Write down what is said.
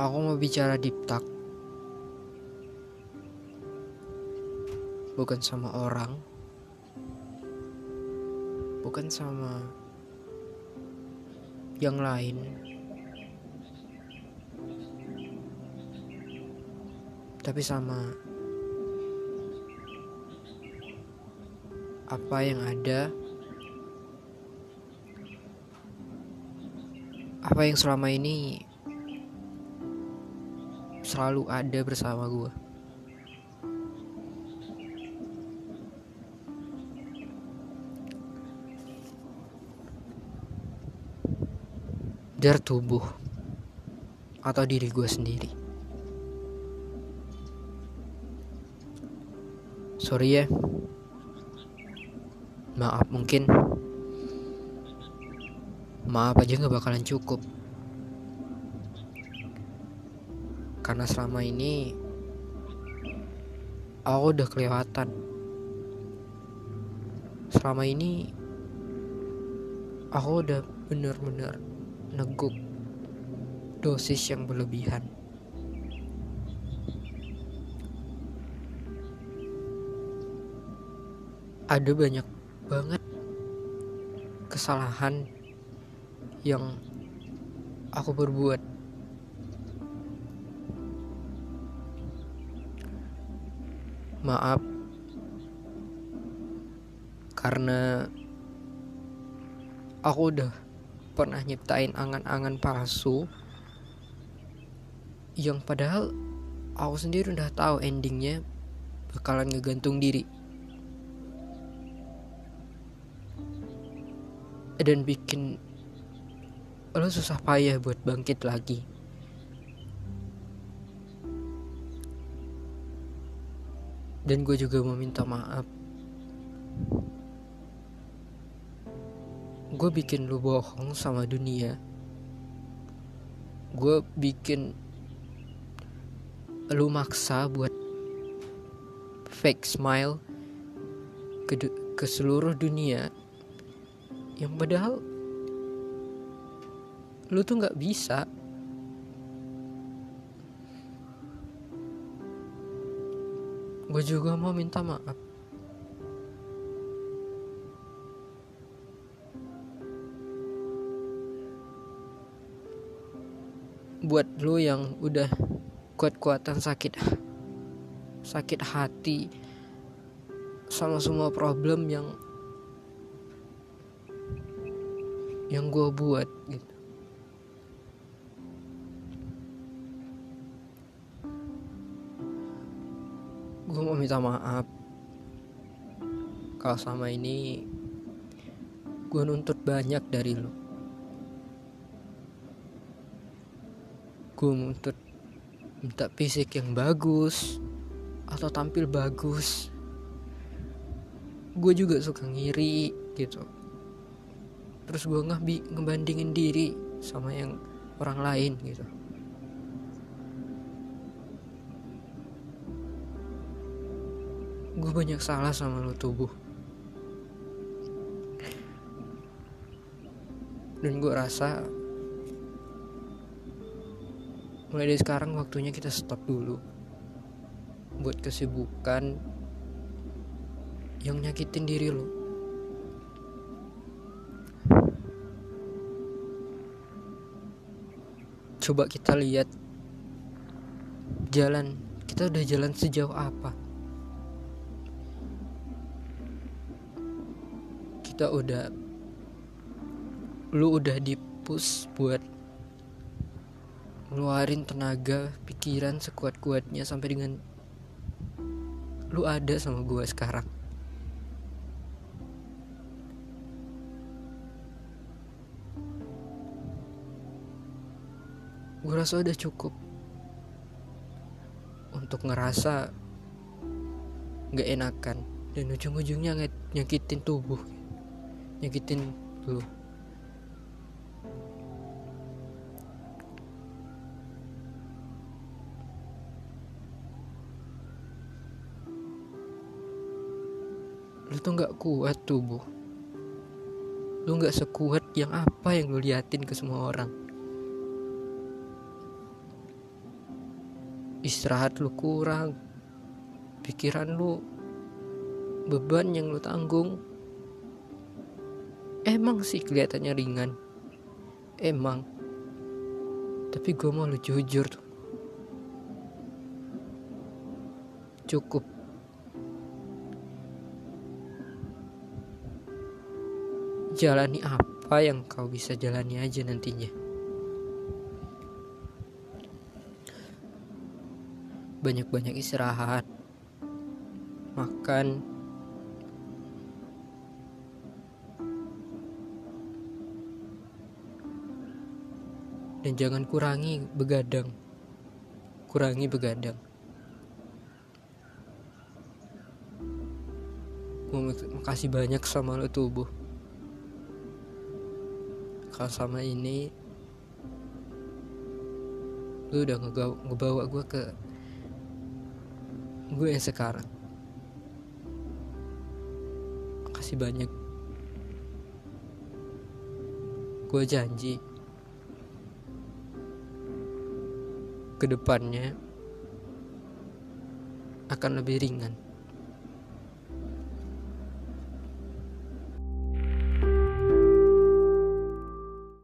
Aku mau bicara deep talk. Bukan sama orang. Bukan sama yang lain. Tapi sama apa yang ada apa yang selama ini selalu ada bersama gue. Dari tubuh atau diri gue sendiri. Sorry ya, maaf mungkin maaf aja nggak bakalan cukup karena selama ini aku udah kelewatan. Selama ini aku udah bener-bener neguk dosis yang berlebihan. Ada banyak banget kesalahan yang aku berbuat maaf. Karena aku udah pernah nyiptain angan-angan palsu yang padahal aku sendiri udah tahu endingnya bakalan ngegantung diri. Dan bikin lo susah payah buat bangkit lagi dan gue juga mau minta maaf. Gue bikin lu bohong sama dunia. Gue bikin lu maksa buat fake smile ke, ke seluruh dunia. Yang padahal lu tuh nggak bisa gue juga mau minta maaf. Buat lu yang udah kuat-kuatan sakit sakit hati sama semua problem yang yang gue buat gitu gue mau minta maaf. Kalau sama ini gue nuntut banyak dari lo gue nuntut minta fisik yang bagus atau tampil bagus. Gue juga suka ngiri gitu. Terus gue nggak ngebandingin diri sama yang orang lain gitu gue banyak salah sama lo tubuh. Dan gue rasa mulai dari sekarang waktunya kita stop dulu buat kesibukan yang nyakitin diri lo coba kita lihat jalan kita udah jalan sejauh apa kita udah lu udah dipus buat ngeluarin tenaga pikiran sekuat-kuatnya sampai dengan lu ada sama gue sekarang. Gue rasa udah cukup untuk ngerasa nggak enakan dan ujung-ujungnya nyakitin tubuh nyakitin lu lu tuh nggak kuat tubuh lu nggak sekuat yang apa yang lu liatin ke semua orang. Istirahat lu kurang. Pikiran lu beban yang lu tanggung emang sih kelihatannya ringan. Emang. Tapi gue mau lu jujur tuh. Cukup. Jalani apa yang kau bisa jalani aja nantinya. Banyak-banyak istirahat. Makan dan jangan kurangi begadang. Kurangi begadang. Makasih banyak sama lo tubuh. Kalau sama ini lu udah ngebawa gue ke gue yang sekarang. Makasih banyak. Gue janji ke depannya akan lebih ringan.